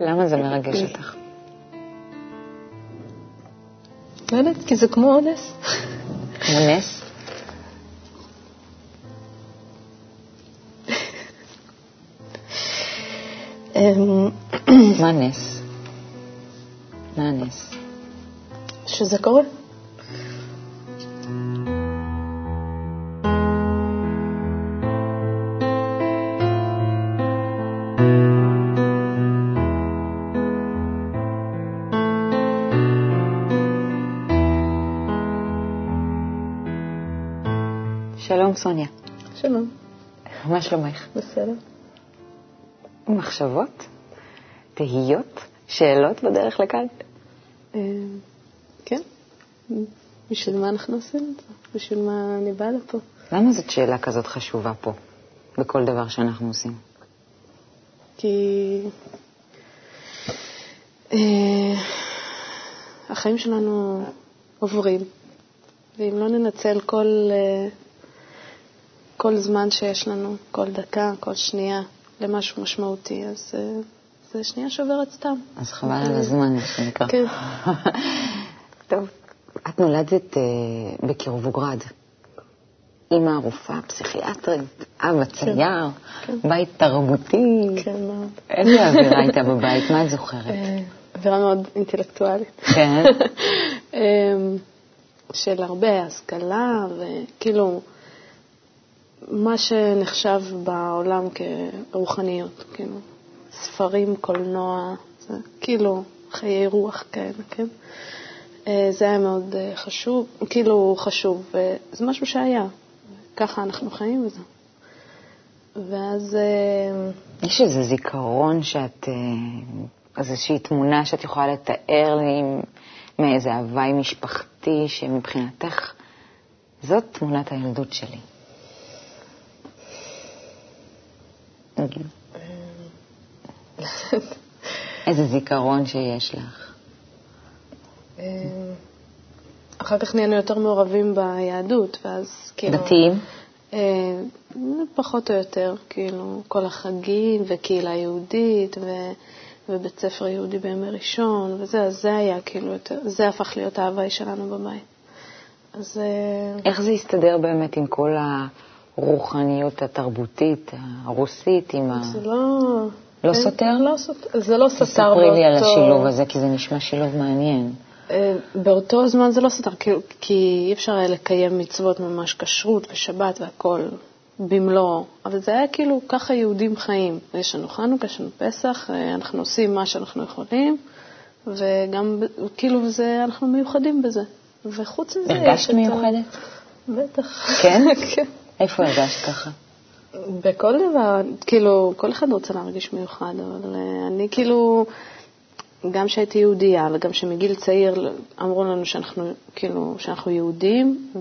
למה זה מרגש אותך? לא יודעת, כי זה כמו נס. כמו נס? אמ, מה נס? מה הנס? שזה קורה. שלומך? בסדר. מחשבות? תהיות? שאלות בדרך לכאן? אמ, כן. בשביל מה אנחנו עושים את זה? בשביל מה אני באה לפה? למה זאת שאלה כזאת חשובה פה, בכל דבר שאנחנו עושים? כי אה, החיים שלנו עוברים, ואם לא ננצל כל, אה, כל זמן שיש לנו, כל דקה, כל שנייה, למשהו משמעותי, אז אה, זה שנייה שעוברת סתם. אז חבל על הזמן, מה שנקרא. כן. טוב, את נולדת אה, בקירובוגרד. אימא רופאה, פסיכיאטרית, אבא צייר, כן. בית תרבותי. כן, מאוד. איזה אווירה הייתה בבית? מה את זוכרת? אה, אווירה מאוד אינטלקטואלית. כן? אמ, של הרבה השכלה, וכאילו, מה שנחשב בעולם כרוחניות, כאילו, ספרים, קולנוע, זה כאילו חיי רוח כאלה, כן? אה, זה היה מאוד אה, חשוב, כאילו חשוב, וזה משהו שהיה, ככה אנחנו חיים וזה. ואז אה, יש איזה זיכרון שאת, אה, איזושהי תמונה שאת יכולה לתאר לי מאיזה הוואי משפחתי שמבחינתך זאת תמונת הילדות שלי. נגיד. איזה זיכרון שיש לך. אה, אחר כך נהיינו יותר מעורבים ביהדות, ואז כאילו... דתיים? אה, פחות או יותר, כאילו, כל החגים וקהילה יהודית ו... ובית ספר יהודי בימי ראשון וזה, אז זה היה כאילו יותר, זה הפך להיות ההוואי שלנו בבית. אז... אה, איך זה הסתדר באמת עם כל הרוחניות התרבותית הרוסית, עם ה... זה לא... לא כן, סותר? לא זה לא סותר תספרי לי על באותו- השילוב הזה, כי זה נשמע שילוב מעניין. אה, באותו זמן זה לא סותר, כי, כי אי אפשר היה לקיים מצוות ממש כשרות ושבת והכל במלואו, אבל זה היה כאילו ככה יהודים חיים. יש לנו חנוכה, יש לנו פסח, אה, אנחנו עושים מה שאנחנו יכולים, וגם כאילו זה, אנחנו מיוחדים בזה. וחוץ מזה יש הרגשת את ה- מיוחדת? בטח. כן? כן. איפה הרגשת ככה? בכל דבר, כאילו, כל אחד רוצה להרגיש מיוחד, אבל אה, אני כאילו, גם כשהייתי יהודייה וגם שמגיל צעיר אמרו לנו שאנחנו, כאילו, שאנחנו יהודים,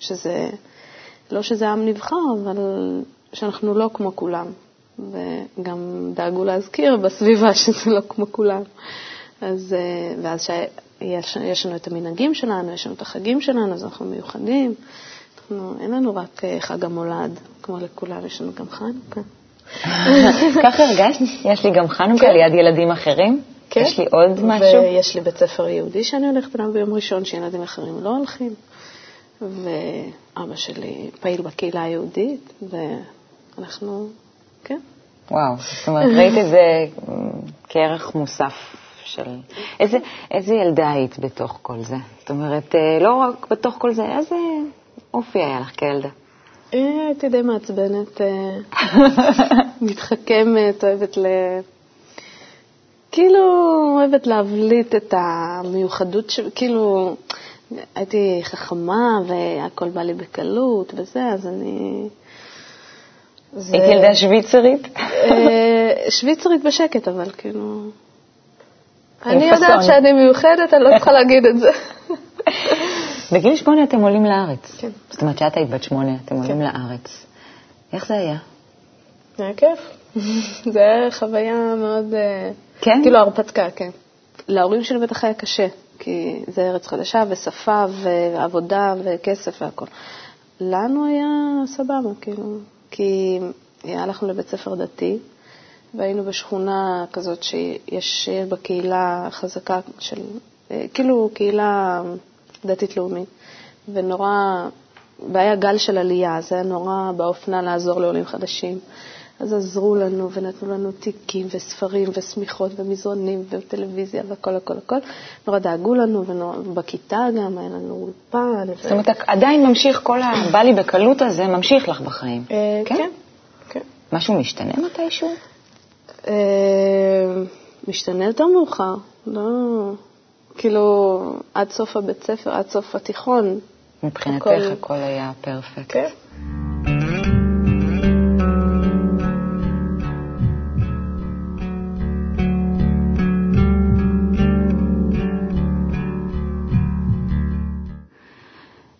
ושזה, לא שזה עם נבחר, אבל שאנחנו לא כמו כולם. וגם דאגו להזכיר בסביבה שזה לא כמו כולם. אז, אה, ואז שיש יש לנו את המנהגים שלנו, יש לנו את החגים שלנו, אז אנחנו מיוחדים. אנחנו, אין לנו רק אה, חג המולד, כמו לכולם, יש לנו גם חנוכה. ככה הרגשת? יש לי גם חנוכה כן. ליד ילדים אחרים? כן. יש לי עוד משהו? ויש לי בית ספר יהודי שאני הולכת אליו ביום ראשון, שילדים אחרים לא הולכים. ואבא שלי פעיל בקהילה היהודית, ואנחנו, כן. וואו, זאת אומרת, ראית את זה כערך מוסף של... איזה, איזה ילדה היית בתוך כל זה? זאת אומרת, אה, לא רק בתוך כל זה, איזה אופי היה לך כילדה? אה, הייתי די מעצבנת, אה, מתחכמת, אוהבת ל... כאילו, אוהבת להבליט את המיוחדות, ש... כאילו, הייתי חכמה והכל בא לי בקלות וזה, אז אני... זה- היית ילדה שוויצרית? אה, שוויצרית בשקט, אבל כאילו... אני יודעת. שאני מיוחדת, אני לא צריכה להגיד את זה. בגיל שמונה אתם עולים לארץ. כן. זאת אומרת, שאת היית בת שמונה, אתם עולים לארץ. איך זה היה? היה כיף. זה היה חוויה מאוד... אה, כן? כאילו הרפתקה, כן. להורים שלי בטח היה קשה, כי זה ארץ חדשה, ושפה, ועבודה, וכסף והכל. לנו היה סבבה, כאילו, כי הלכנו לבית ספר דתי, והיינו בשכונה כזאת שיש בה קהילה חזקה של, אה, כאילו קהילה דתית-לאומית, ונורא, והיה גל של עלייה, אז היה נורא באופנה לעזור לעולים חדשים. אז עזרו לנו ונתנו לנו תיקים וספרים ושמיכות ומזרונים וטלוויזיה והכל הכל הכל. נורא דאגו לנו, ובכיתה גם היה לנו אולפן. זאת אומרת, עדיין ממשיך כל הבא לי בקלות הזה, ממשיך לך בחיים. אה, כן? כן. משהו משתנה מתישהו? אה, משתנה יותר מאוחר, לא... כאילו, עד סוף הבית ספר, עד סוף התיכון. מבחינתך הכל, הכל היה פרפקט. כן.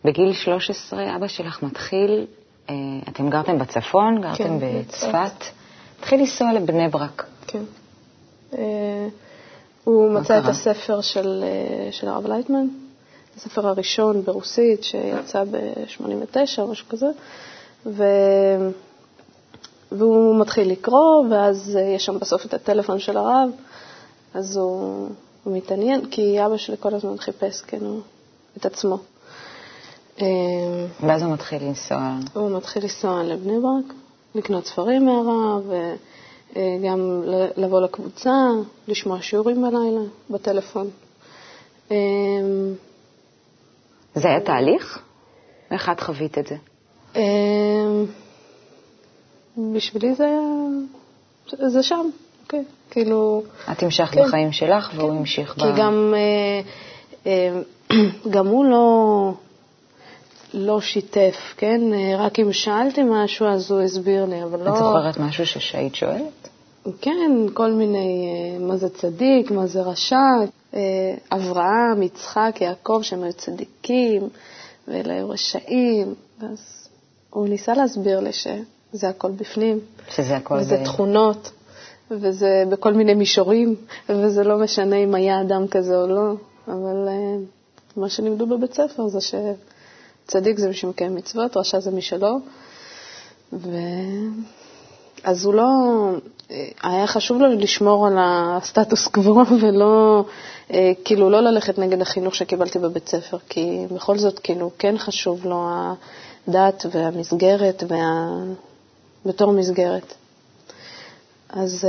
בגיל 13 אבא שלך מתחיל, אה, אתם גרתם בצפון, גרתם כן, בצפת, התחיל לנסוע לבני ברק. כן. אה, הוא מצא? את הספר של, אה, של הרב לייטמן, הספר הראשון ברוסית שיצא ב-89 או משהו כזה, ו... והוא מתחיל לקרוא, ואז יש שם בסוף את הטלפון של הרב, אז הוא, הוא מתעניין, כי אבא שלי כל הזמן חיפש, כן, את עצמו. אה, ואז הוא מתחיל לנסוע. הוא מתחיל לנסוע לבני ברק, לקנות ספרים מהרב, וגם לבוא לקבוצה, לשמוע שיעורים בלילה, בטלפון. אה, זה היה תהליך? איך את חווית את זה? אה, בשבילי זה היה... זה שם, אוקיי. כאילו... את המשכת כן, בחיים שלך והוא כן, המשיך ב... כי גם, גם הוא לא... לא שיתף, כן? רק אם שאלתי משהו אז הוא הסביר לי, אבל לא... את זוכרת משהו שהיית שואלת? כן, כל מיני, אה, מה זה צדיק, מה זה רשע, אה, אברהם, יצחק, יעקב, שהם היו צדיקים, ואלה היו רשעים, אז הוא ניסה להסביר לי שזה הכל בפנים. שזה הכל... וזה ב... תכונות, וזה בכל מיני מישורים, וזה לא משנה אם היה אדם כזה או לא, אבל אה, מה שלימדו בבית ספר זה ש... צדיק זה מי שמקיים מצוות, רשע זה מי שלא. ו... אז הוא לא, היה חשוב לו לשמור על הסטטוס קוו ולא, כאילו לא ללכת נגד החינוך שקיבלתי בבית ספר, כי בכל זאת, כאילו, כן חשוב לו הדת והמסגרת, וה... בתור מסגרת. אז...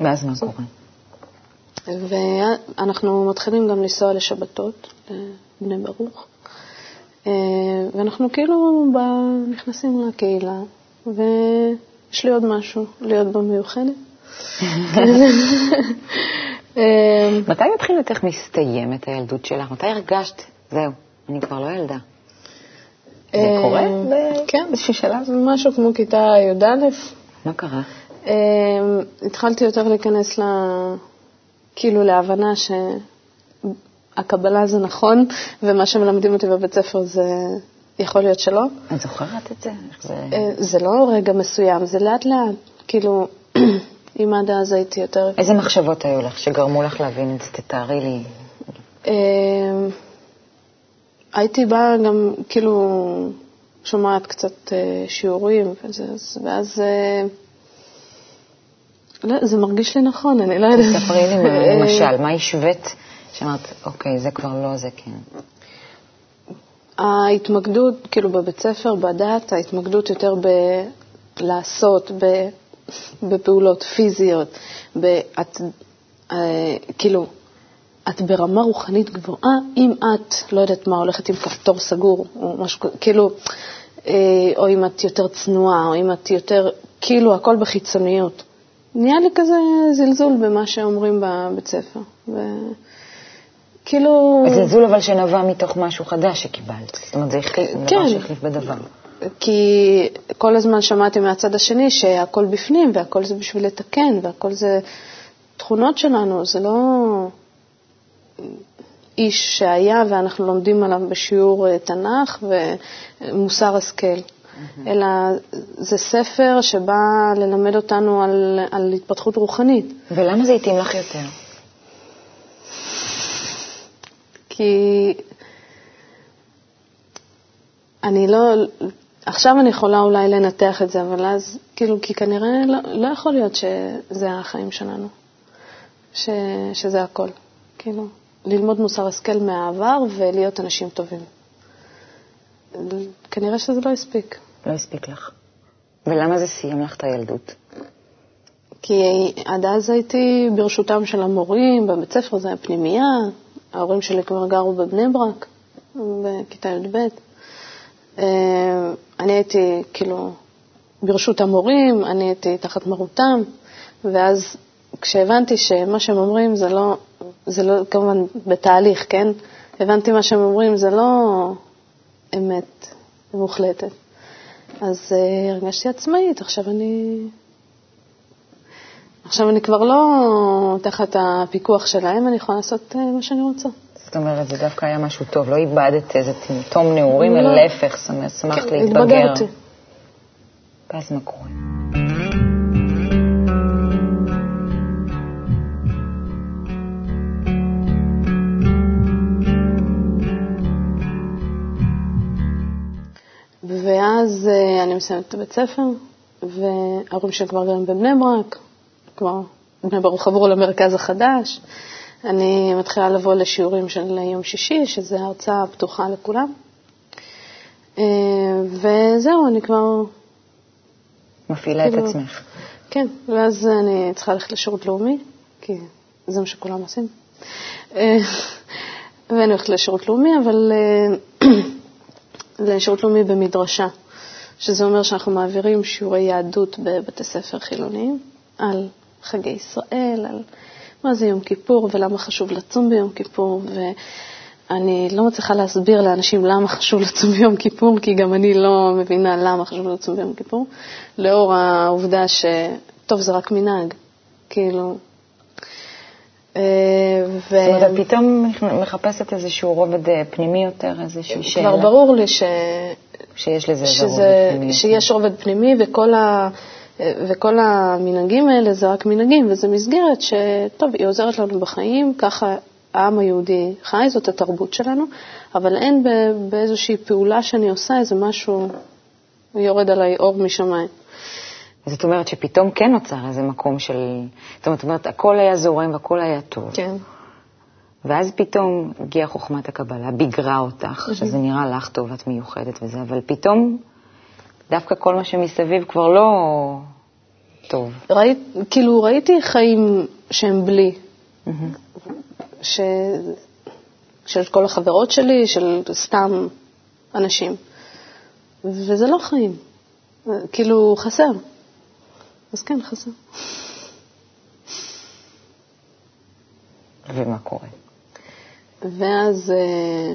ואז מה קורה? ואנחנו מתחילים גם לנסוע לשבתות, לבני ברוך. אה, ואנחנו כאילו נכנסים לקהילה, ויש לי עוד משהו, להיות בה מיוחדת. אה, מתי מבחינתך מסתיימת הילדות שלך? מתי הרגשת, זהו, אני כבר לא ילדה? זה אה, קורה? כן, באיזשהו שלב. משהו כמו כיתה י"א. מה קרה? התחלתי יותר להיכנס ל... כאילו להבנה ש... הקבלה זה נכון, ומה שמלמדים אותי בבית ספר זה יכול להיות שלא. את זוכרת את זה? זה... אה, זה לא רגע מסוים, זה לאט-לאט. כאילו, אם עד אז הייתי יותר... איזה מחשבות היו לך שגרמו לך להבין את זה? תתארי לי. אה, הייתי באה גם, כאילו, שומעת קצת אה, שיעורים, וזה, ואז... לא, זה מרגיש לי נכון, אני לא יודעת. תספרי לי למשל, מה השווית שאמרת, אוקיי, זה כבר לא, זה כן. ההתמקדות, כאילו בבית ספר, בדת, ההתמקדות יותר בלעשות, ב, בפעולות פיזיות, באת, אה, כאילו, את ברמה רוחנית גבוהה אם את, לא יודעת מה, הולכת עם כפתור סגור, או משהו כאילו, אה, או אם את יותר צנועה, או אם את יותר, כאילו, הכל בחיצוניות. נהיה לי כזה זלזול במה שאומרים בבית ספר. ו... כאילו... זלזול אבל שנבע מתוך משהו חדש שקיבלת. זאת אומרת, זה החליף, כן. דבר שהחליף בדבר. כי כל הזמן שמעתי מהצד השני שהכל בפנים, והכל זה בשביל לתקן, והכל זה תכונות שלנו, זה לא איש שהיה ואנחנו לומדים עליו בשיעור אה, תנ"ך ומוסר השכל, mm-hmm. אלא זה ספר שבא ללמד אותנו על, על התפתחות רוחנית. ולמה זה התאים לך יותר? כי אני לא, עכשיו אני יכולה אולי לנתח את זה, אבל אז, כאילו, כי כנראה לא, לא יכול להיות שזה החיים שלנו, ש, שזה הכל. כאילו, ללמוד מוסר השכל מהעבר ולהיות אנשים טובים. כנראה שזה לא הספיק. לא הספיק לך. ולמה זה סיים לך את הילדות? כי עד אז הייתי ברשותם של המורים, בבית ספר זה היה פנימייה, ההורים שלי כבר גרו בבני ברק, בכיתה י"ב. אה, אני הייתי כאילו ברשות המורים, אני הייתי תחת מרותם, ואז כשהבנתי שמה שהם אומרים זה לא, זה לא, כמובן בתהליך, כן? הבנתי מה שהם אומרים זה לא אמת מוחלטת. אז uh, הרגשתי עצמאית, עכשיו אני... עכשיו אני כבר לא תחת הפיקוח שלהם, אני יכולה לעשות uh, מה שאני רוצה. זאת אומרת, זה דווקא היה משהו טוב, לא איבדת איזה טמטום נעורים, לא. אלא להפך, שמחת כן, להתבגר. התבגרתי. ואז מה קורה? ואז uh, אני מסיימת את הבית ספר, וההורים שלי כבר גרים בבני ברק, כבר בני ברק חברו למרכז החדש. אני מתחילה לבוא לשיעורים של יום שישי, שזה הרצאה פתוחה לכולם. Uh, וזהו, אני כבר... מפעילה כאילו, את עצמך. כן, ואז אני צריכה ללכת לשירות לאומי, כי זה מה שכולם עושים. Uh, ואני הולכת לשירות לאומי, אבל לשירות לאומי במדרשה, שזה אומר שאנחנו מעבירים שיעורי יהדות בבתי ספר חילוניים על חגי ישראל, על מה זה יום כיפור ולמה חשוב לצום ביום כיפור. ואני לא מצליחה להסביר לאנשים למה חשוב לצום ביום כיפור, כי גם אני לא מבינה למה חשוב לצום ביום כיפור, לאור העובדה ש... טוב, זה רק מנהג. כאילו, ו... זאת אומרת, את פתאום מחפשת איזשהו רובד אה, פנימי יותר, איזושהי שאלה. כבר ברור לי ש... שיש לזה שזה, רובד פנימי. שיש רובד פנימי, וכל, ה... וכל המנהגים האלה זה רק מנהגים, וזו מסגרת שטוב, היא עוזרת לנו בחיים, ככה העם היהודי חי, זאת התרבות שלנו, אבל אין באיזושהי פעולה שאני עושה איזה משהו, יורד עליי אור משמיים. זאת אומרת שפתאום כן נוצר איזה מקום של... זאת אומרת, הכל היה זורם והכל היה טוב. כן. ואז פתאום הגיעה חוכמת הקבלה, ביגרה אותך, שזה נראה לך טוב, את מיוחדת וזה, אבל פתאום דווקא כל מה שמסביב כבר לא טוב. ראית, כאילו, ראיתי חיים שהם בלי. ש... של כל החברות שלי, של סתם אנשים. וזה לא חיים. כאילו, חסר. אז כן, חסר. ומה קורה? ואז אה,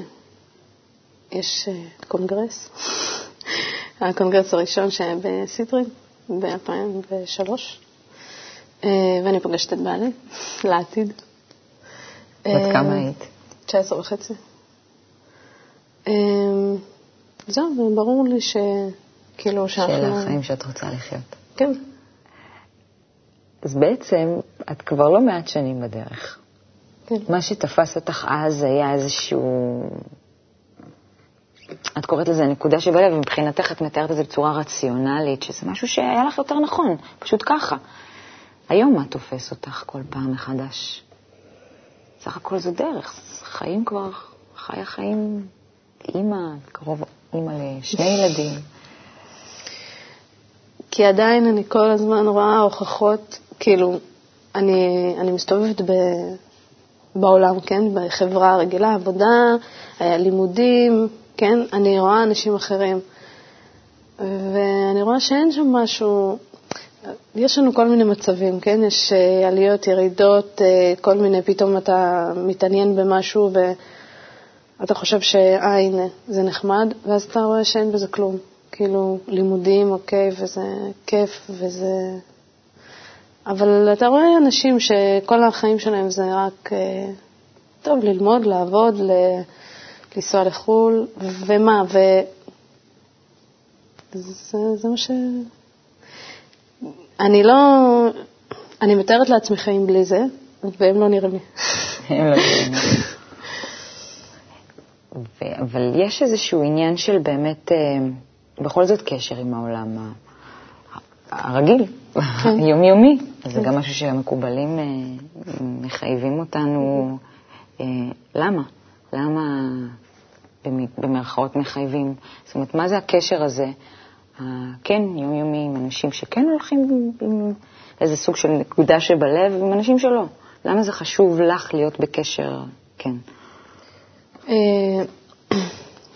יש אה, קונגרס, הקונגרס הראשון שהיה בסידני ב-2003, אה, ואני פוגשת את בעלי לעתיד. בת כמה היית? 19 וחצי. זהו, וברור לי שכאילו שאנחנו... שאלה החיים שאת רוצה לחיות. כן. אז בעצם את כבר לא מעט שנים בדרך. כן. מה שתפס אותך אז היה איזשהו... את קוראת לזה נקודה שבלב, ומבחינתך את מתארת את זה בצורה רציונלית, שזה משהו שהיה לך יותר נכון, פשוט ככה. היום מה תופס אותך כל פעם מחדש? סך הכל זו דרך, חיים כבר, חיה חיים, אימא, קרוב אימא לשני ילדים. כי עדיין אני כל הזמן רואה הוכחות כאילו, אני, אני מסתובבת ב, בעולם, כן? בחברה הרגילה, עבודה, לימודים, כן? אני רואה אנשים אחרים. ואני רואה שאין שם משהו, יש לנו כל מיני מצבים, כן? יש אה, עליות, ירידות, אה, כל מיני, פתאום אתה מתעניין במשהו ואתה חושב שאה, הנה, זה נחמד, ואז אתה רואה שאין בזה כלום. כאילו, לימודים, אוקיי, וזה כיף, וזה אבל אתה רואה אנשים שכל החיים שלהם זה רק, אה, טוב, ללמוד, לעבוד, לנסוע לחו"ל, ומה, ו... זה, זה מה ש... אני לא... אני מתארת לעצמי חיים בלי זה, והם לא נראים לי. הם לא נראים לי. אבל יש איזשהו עניין של באמת... אה, בכל זאת קשר עם העולם הרגיל, היומיומי. אז זה גם משהו שהמקובלים אה, מחייבים אותנו. אה, למה? למה במ- במרכאות מחייבים? זאת אומרת, מה זה הקשר הזה, הכן יומיומי, עם אנשים שכן הולכים עם- עם איזה סוג של נקודה שבלב, עם אנשים שלא? למה זה חשוב לך להיות בקשר, כן? אה,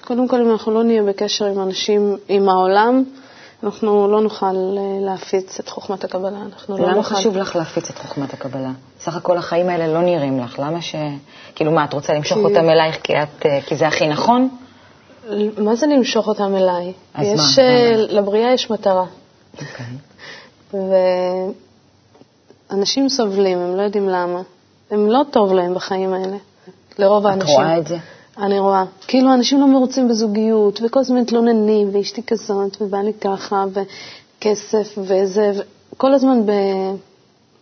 קודם כל, אם אנחנו לא נהיה בקשר עם אנשים, עם העולם, אנחנו לא נוכל אה, להפיץ את חוכמת הקבלה. אנחנו לא למה נוכל... חשוב לך להפיץ את חוכמת הקבלה? סך הכל החיים האלה לא נראים לך, למה ש... כאילו, מה, את רוצה למשוך כי- אותם אלייך כי, את, אה, כי זה הכי נכון? מה זה למשוך אותם אליי? אז יש, מה? אה, מה? לבריאה יש מטרה, אוקיי. ואנשים סובלים, הם לא יודעים למה. הם לא טוב להם בחיים האלה, לרוב את האנשים. רואה את זה? אני רואה. כאילו, אנשים לא מרוצים בזוגיות, וכל הזמן מתלוננים, ואשתי כזאת, ובא לי ככה, וכסף, וזה, כל הזמן ב,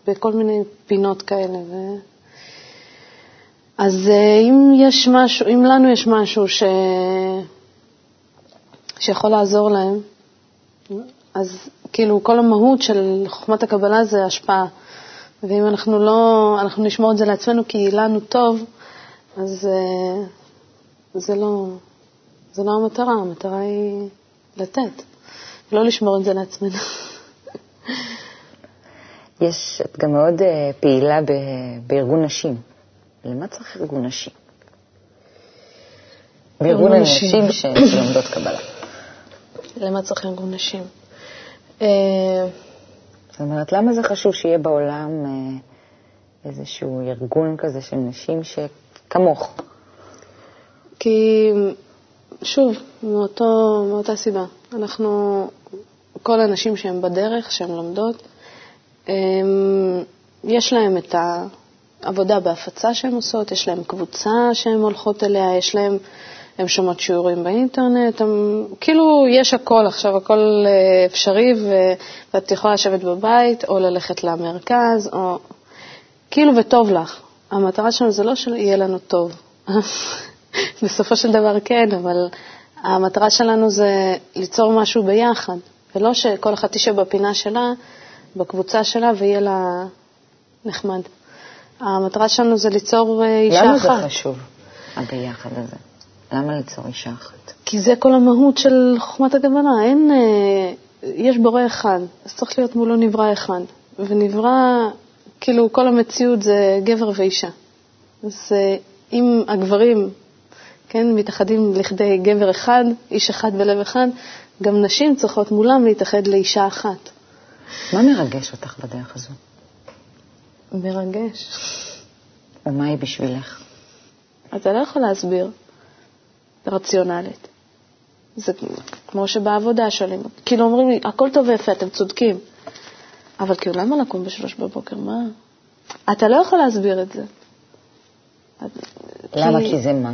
בכל מיני פינות כאלה. ו... אז אה, אם יש משהו, אם לנו יש משהו ש... שיכול לעזור להם, אז כאילו כל המהות של חוכמת הקבלה זה השפעה. ואם אנחנו לא, אנחנו נשמור את זה לעצמנו כי לנו טוב, אז אה, זה לא, זה לא המטרה, המטרה היא לתת, לא לשמור את זה לעצמנו. יש, את גם מאוד אה, פעילה ב, בארגון נשים. למה צריך ארגון נשים? בארגון ארגון נשים. הנשים שלומדות קבלה. למה צריך ארגון נשים? אה, זאת אומרת, למה זה חשוב שיהיה בעולם אה, איזשהו ארגון כזה של נשים שכמוך? כי, שוב, מאותו, מאותה סיבה. אנחנו, כל הנשים שהן בדרך, שהן לומדות, הם, יש להן את העבודה בהפצה שהן עושות, יש להן קבוצה שהן הולכות אליה, יש להן, הן שומעות שיעורים באינטרנט, הם, כאילו יש הכל עכשיו, הכל אה, אפשרי, ו, ואת יכולה לשבת בבית, או ללכת למרכז, או כאילו וטוב לך. המטרה שלנו זה לא שיהיה לנו טוב. בסופו של דבר כן, אבל המטרה שלנו זה ליצור משהו ביחד, ולא שכל אחת תשב בפינה שלה, בקבוצה שלה, ויהיה לה נחמד. המטרה שלנו זה ליצור אה, אישה למה אחת. זה חשוב, הביחד הזה? למה ליצור אישה אחת? כי זה כל המהות של חוכמת הגבלה. אין, אה, יש בורא אחד, אז צריך להיות מולו נברא אחד. ונברא, כאילו, כל המציאות זה גבר ואישה. אז אה, אם הגברים, כן, מתאחדים לכדי גבר אחד, איש אחד בלב אחד, גם נשים צריכות מולם להתאחד לאישה אחת. מה מרגש אותך בדרך הזו? מרגש. ומה היא בשבילך? אתה לא יכול להסביר רציונלית. זה כמו שבעבודה שואלים, כאילו אומרים לי, הכל טוב ויפה, אתם צודקים. אבל כאילו, למה לקום בשלוש בבוקר? מה? אתה לא יכול להסביר את זה. למה? כי זה מה?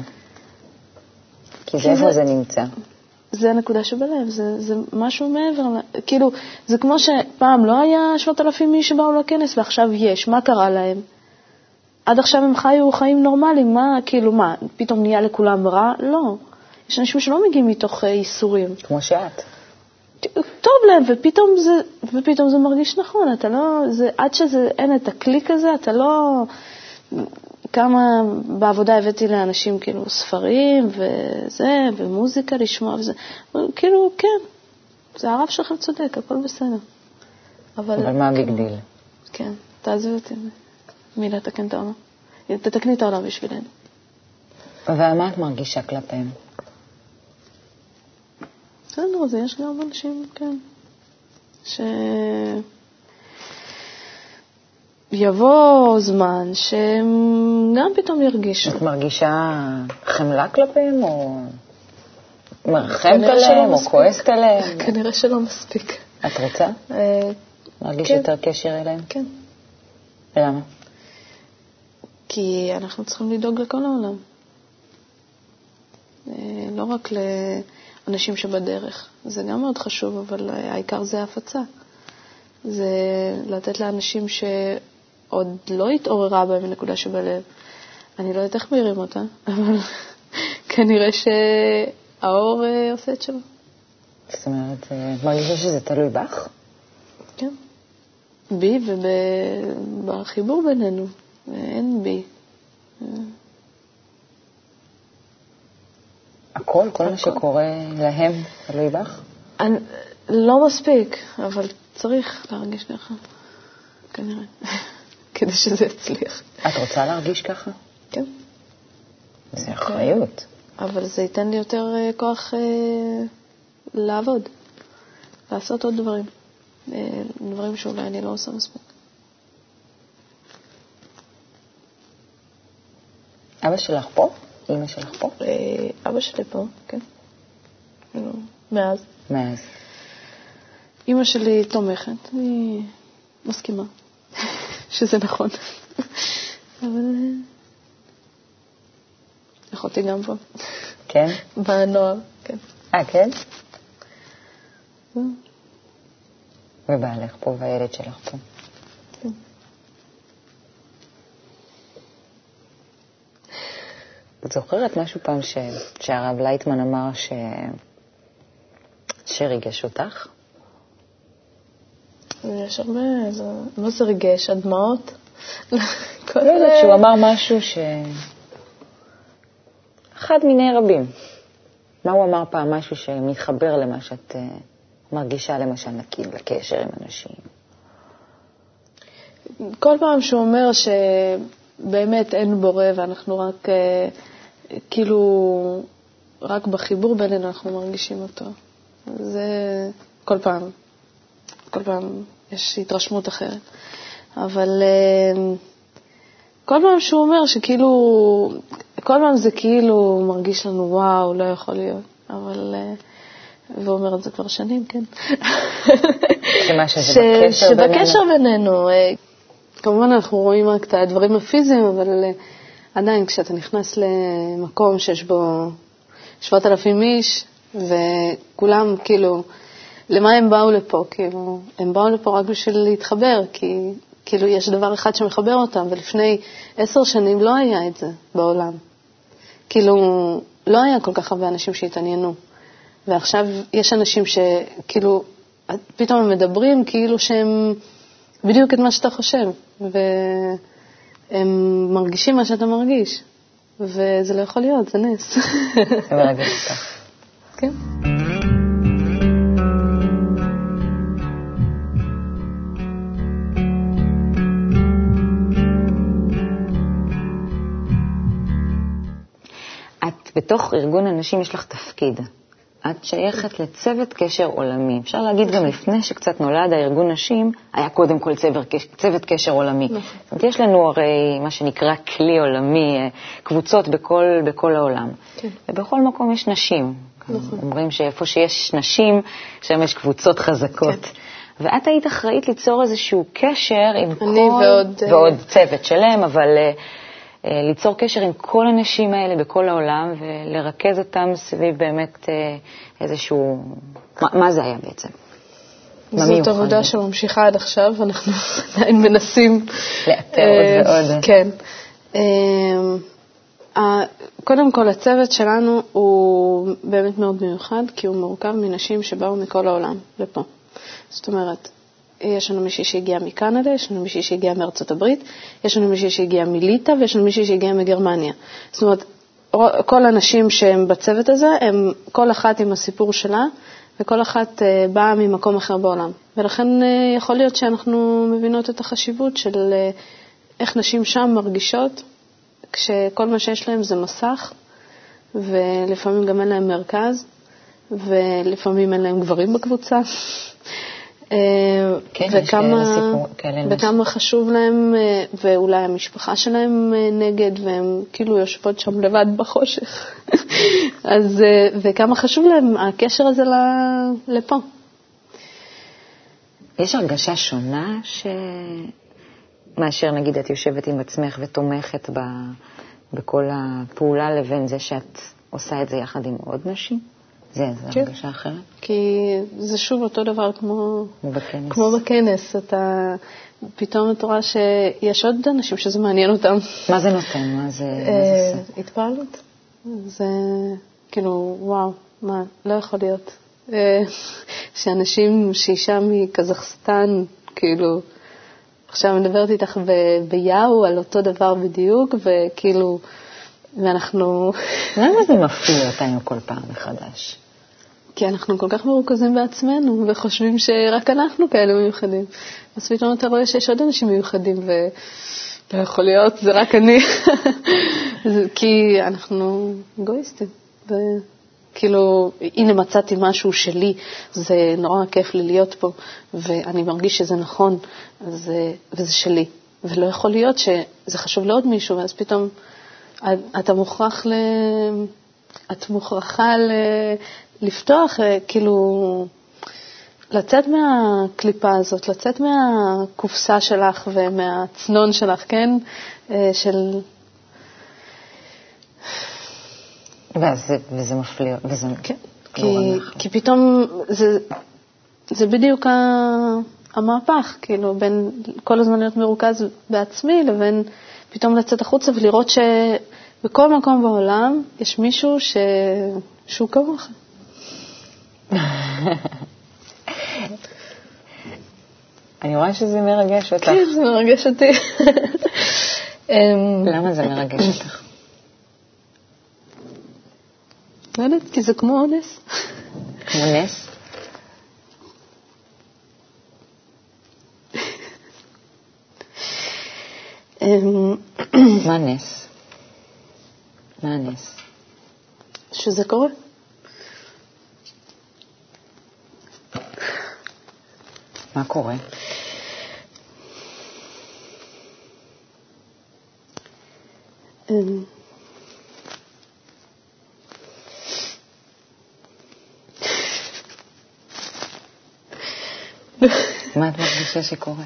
כי זה איפה זה- זה נמצא. זה הנקודה שבלב, זה, זה משהו מעבר, כאילו, זה כמו שפעם לא היה שבעת אלפים איש שבאו לכנס ועכשיו יש, מה קרה להם? עד עכשיו הם חיו חיים נורמליים, מה, כאילו, מה, פתאום נהיה לכולם רע? לא. יש אנשים שלא מגיעים מתוך אה, ייסורים. כמו שאת. טוב להם, ופתאום זה, ופתאום זה מרגיש נכון, אתה לא, זה, עד שזה, אין את הקליק הזה, אתה לא, כמה בעבודה הבאתי לאנשים כאילו ספרים וזה, ומוזיקה לשמוע וזה, כאילו, כן, זה הרב שלך צודק, הכל בסדר. אבל, אבל מה ה big deal? כן, תעזבי אותי, מי לתקן את העולם? תתקני את העולם בשבילנו. ומה את מרגישה כלפיהם? בסדר, אז יש גם אנשים, כן, ש... יבוא זמן שהם גם פתאום ירגישו. את מרגישה חמלה כלפיהם, או מרחמת עליהם, או. כועסת עליהם? כנראה שלא מספיק. את רוצה אה, להרגיש כן. יותר קשר אליהם? כן, למה? כי אנחנו צריכים לדאוג לכל העולם. אה, לא רק לאנשים שבדרך, זה גם מאוד חשוב, אבל העיקר זה ההפצה. זה לתת לאנשים שעוד לא התעוררה בהם נקודה שבלב. אני לא יודעת איך מעירים אותה, אבל כנראה שהאור אה, עושה את שלו. זאת אומרת, אה, מרגישה שזה תלוי בך? כן. בי ובחיבור בינינו. אין בי. הכל? כל מה שקורה להם תלוי בך? אני, לא מספיק, אבל צריך להרגיש ככה, כנראה, כדי שזה יצליח. את רוצה להרגיש ככה? כן. זה אחריות. אבל זה ייתן לי יותר אה, כוח אה, לעבוד, לעשות עוד דברים, אה, דברים שאולי אני לא עושה מספיק. אבא שלך פה? אימא שלך פה? אה, אבא שלי פה, כן. כאילו, מאז. מאז. אימא שלי תומכת, אני מסכימה שזה נכון. אבל אה, אחותי גם פה. כן? בנוער, כן. אה, כן? ובעלך פה והילד שלך פה. כן. את זוכרת משהו פעם ש... שהרב לייטמן אמר ש... שריגש אותך? יש הרבה, זה... מה זה ריגש? הדמעות? לא יודעת, שהוא אמר משהו ש... אחד מיני רבים. מה הוא אמר פעם? משהו שמתחבר למה שאת אה, מרגישה, למשל, נגיד, לקשר עם אנשים. כל פעם שהוא אומר שבאמת אין בורא ואנחנו רק, אה, כאילו, רק בחיבור בינינו אנחנו מרגישים אותו. זה כל פעם, כל פעם יש התרשמות אחרת. אבל אה, כל פעם שהוא אומר שכאילו, כל פעם זה כאילו מרגיש לנו, וואו, לא יכול להיות. אבל, אה, והוא אומר את זה כבר שנים, כן. שמה שזה בקשר בינינו. שבקשר בינינו. אה, כמובן אנחנו רואים רק את הדברים הפיזיים, אבל עדיין כשאתה נכנס למקום שיש בו 7,000 איש, וכולם כאילו, למה הם באו לפה? כאילו, הם באו לפה רק בשביל להתחבר, כי כאילו יש דבר אחד שמחבר אותם, ולפני עשר שנים לא היה את זה בעולם. כאילו, לא היה כל כך הרבה אנשים שהתעניינו. ועכשיו יש אנשים שכאילו, פתאום הם מדברים כאילו שהם בדיוק את מה שאתה חושב, והם מרגישים מה שאתה מרגיש, וזה לא יכול להיות, זה נס. זה מרגש אותך. כן. בתוך ארגון הנשים יש לך תפקיד. את שייכת לצוות קשר עולמי. אפשר להגיד גם לפני שקצת נולד הארגון נשים, היה קודם כל צוות, צוות קשר עולמי. נכון. זאת אומרת, יש לנו הרי מה שנקרא כלי עולמי, אה, קבוצות בכל, בכל העולם. כן. ובכל מקום יש נשים. נכון. אומרים שאיפה שיש נשים, שם יש קבוצות חזקות. כן. ואת היית אחראית ליצור איזשהו קשר עם כל... אני ועוד, אה, ועוד צוות שלם, אבל אה, ליצור קשר עם כל הנשים האלה בכל העולם ולרכז אותם סביב באמת אה, איזשהו... מה, מה זה היה בעצם? זאת עבודה? שממשיכה עד עכשיו, אנחנו עדיין מנסים... לאתר אה, עוד ועוד. כן. אה, קודם כל, הצוות שלנו הוא באמת מאוד מיוחד, כי הוא מורכב מנשים שבאו מכל העולם לפה. זאת אומרת, יש לנו מישהי שהגיעה מקנדה, יש לנו מישהי שהגיעה מארצות הברית, יש לנו מישהי שהגיעה מליטא ויש לנו מישהי שהגיעה מגרמניה. זאת אומרת, כל הנשים שהן בצוות הזה, הן כל אחת עם הסיפור שלה, וכל אחת אה, באה ממקום אחר בעולם. ולכן אה, יכול להיות שאנחנו מבינות את החשיבות של אה, איך נשים שם מרגישות, כשכל מה שיש להן זה מסך, ולפעמים גם אין להן מרכז, ולפעמים אין להן גברים בקבוצה. כן, וכמה, חשוב להם, אה, ואולי המשפחה שלהם אה, נגד, והן כאילו יושבות שם לבד בחושך. אז, אה, וכמה חשוב להם הקשר הזה ל- לפה. יש הרגשה שונה ש... מאשר נגיד את יושבת עם עצמך ותומכת ב... בכל הפעולה לבין זה שאת עושה את זה יחד עם עוד נשים? זה, זה כן. הרגשה אחרת? כי זה שוב אותו דבר כמו, בכנס. כמו בכנס. אתה, פתאום אתה רואה שיש עוד אנשים שזה מעניין אותם. מה זה נותן? מה זה, אה, עושה? התפעלות. זה כאילו, וואו, מה, לא יכול להיות. אה, שאנשים, שאישה מקזחסטן, כאילו, עכשיו מדברת איתך ביאו על אותו דבר בדיוק, וכאילו, ואנחנו... למה זה מפליא אותנו כל פעם מחדש? כי אנחנו כל כך מרוכזים בעצמנו, וחושבים שרק אנחנו כאלה מיוחדים. אז פתאום אתה רואה שיש עוד אנשים מיוחדים, ולא יכול להיות, זה רק אני. כי אנחנו אגואיסטים. כאילו, הנה מצאתי משהו שלי, זה נורא כיף לי להיות פה, ואני מרגיש שזה נכון, אז, וזה שלי. ולא יכול להיות שזה חשוב לעוד מישהו, ואז פתאום אתה מוכרח ל... את מוכרחה ל... לפתוח, אה, כאילו, לצאת מהקליפה הזאת, לצאת מהקופסה שלך ומהצנון שלך, כן? אה, של... וזה, וזה מפליא, וזה... כן. כי, כי פתאום זה, זה בדיוק המהפך, כאילו, בין כל הזמן להיות מרוכז בעצמי לבין פתאום לצאת החוצה ולראות שבכל מקום בעולם יש מישהו ש... שהוא כמוך. אני רואה שזה מרגש אותך. כן, זה מרגש אותי. אמ, למה זה מרגש אותך? לא יודעת, כי זה כמו נס. כמו נס? מה נס? מה הנס? שזה קורה. מה קורה? אמ. מה את מרגישה שקורה?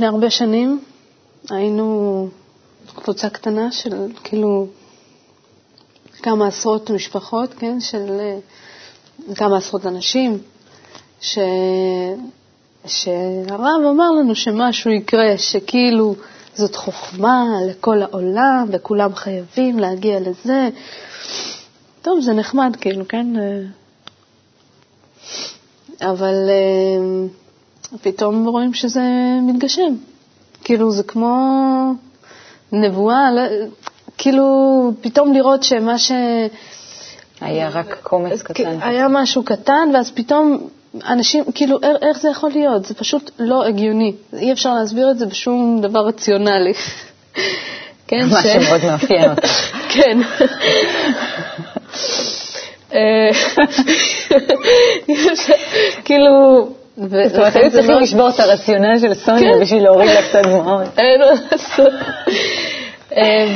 לפני הרבה שנים היינו קבוצה קטנה של כאילו כמה עשרות משפחות, כן, של אה, כמה עשרות אנשים, ש... שהרב אמר לנו שמשהו יקרה, שכאילו זאת חוכמה לכל העולם וכולם חייבים להגיע לזה. טוב, זה נחמד, כאילו, כן? אה, אבל אה, פתאום רואים שזה מתגשם. כאילו, זה כמו נבואה, לא, כאילו, פתאום לראות שמה ש... היה רק קומץ קטן. היה משהו קטן, ואז פתאום אנשים, כאילו, איך זה יכול להיות? זה פשוט לא הגיוני. אי אפשר להסביר את זה בשום דבר רציונלי. כן, מה שמאוד מאפיין אותך. כן. אה, כאילו... זאת אומרת, היו צריכים לשבור את הרציונל של סוניה כן. בשביל להוריד לה קצת דמעות. אין מה לעשות. אה,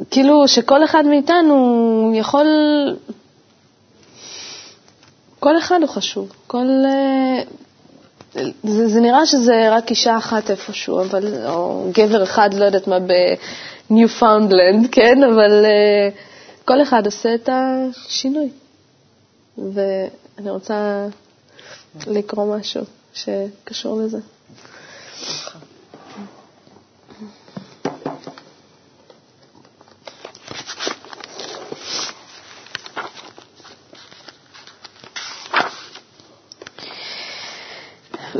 וכאילו שכל אחד מאיתנו יכול, כל אחד הוא חשוב, כל... אה, זה, זה נראה שזה רק אישה אחת איפשהו, אבל, או גבר אחד, לא יודעת מה, בניו-פאונדלנד, כן? אבל uh, כל אחד עושה את השינוי. ואני רוצה לקרוא משהו שקשור לזה.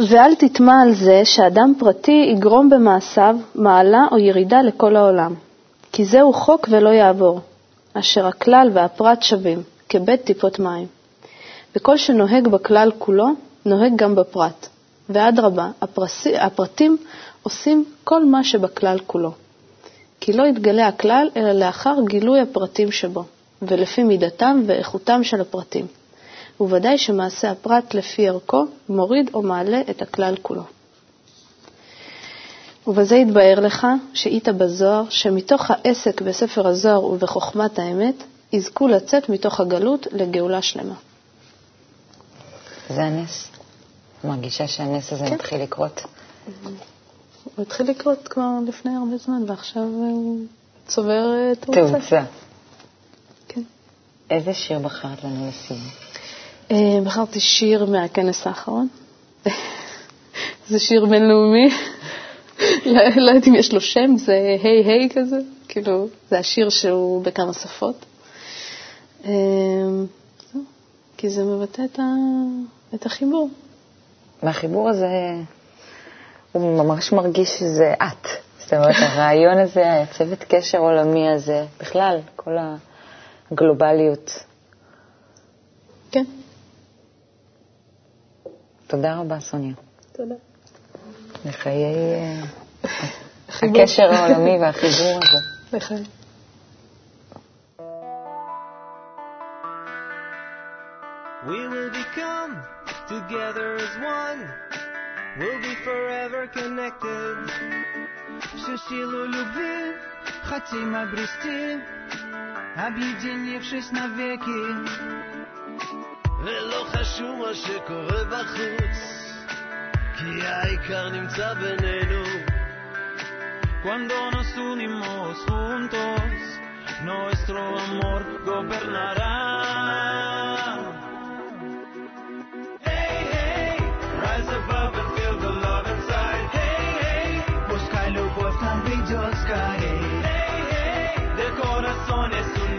ואל תתמה על זה שאדם פרטי יגרום במעשיו מעלה או ירידה לכל העולם, כי זהו חוק ולא יעבור, אשר הכלל והפרט שווים, כבית טיפות מים. וכל שנוהג בכלל כולו, נוהג גם בפרט. ואדרבה, הפרטים עושים כל מה שבכלל כולו. כי לא יתגלה הכלל, אלא לאחר גילוי הפרטים שבו, ולפי מידתם ואיכותם של הפרטים. וודאי שמעשה הפרט לפי ערכו מוריד או מעלה את הכלל כולו. ובזה יתבהר לך, שאית בזוהר, שמתוך העסק בספר הזוהר ובחוכמת האמת, יזכו לצאת מתוך הגלות לגאולה שלמה. זה הנס. מרגישה שהנס הזה כן. מתחיל לקרות. הוא התחיל לקרות כבר לפני הרבה זמן, ועכשיו הוא צובר אה, תאוצה. תאוצה. כן. איזה שיר בחרת לנו לסיום? אה, בחרתי שיר מהכנס האחרון. זה שיר בינלאומי, לא, לא יודעת אם יש לו שם, זה היי היי כזה, כאילו, זה השיר שהוא בכמה שפות. אמ, כי זה מבטא את, ה... את החיבור. והחיבור הזה, הוא ממש מרגיש שזה את. זאת אומרת, הרעיון הזה, הצוות קשר עולמי הזה, בכלל, כל הגלובליות. כן. תודה רבה, סוניה. תודה. לחיי אה, הקשר העולמי והחיבור הזה. לחיי. We will become together as one. We'll be forever connected. Всю силу любви хотим обрести, объединившись навеки. ולא חשוב מה שקורה בחוץ, כי העיקר נמצא בינינו. Cuando nos unimos juntos, nuestro amor gobernará. cargaré. Del corazón es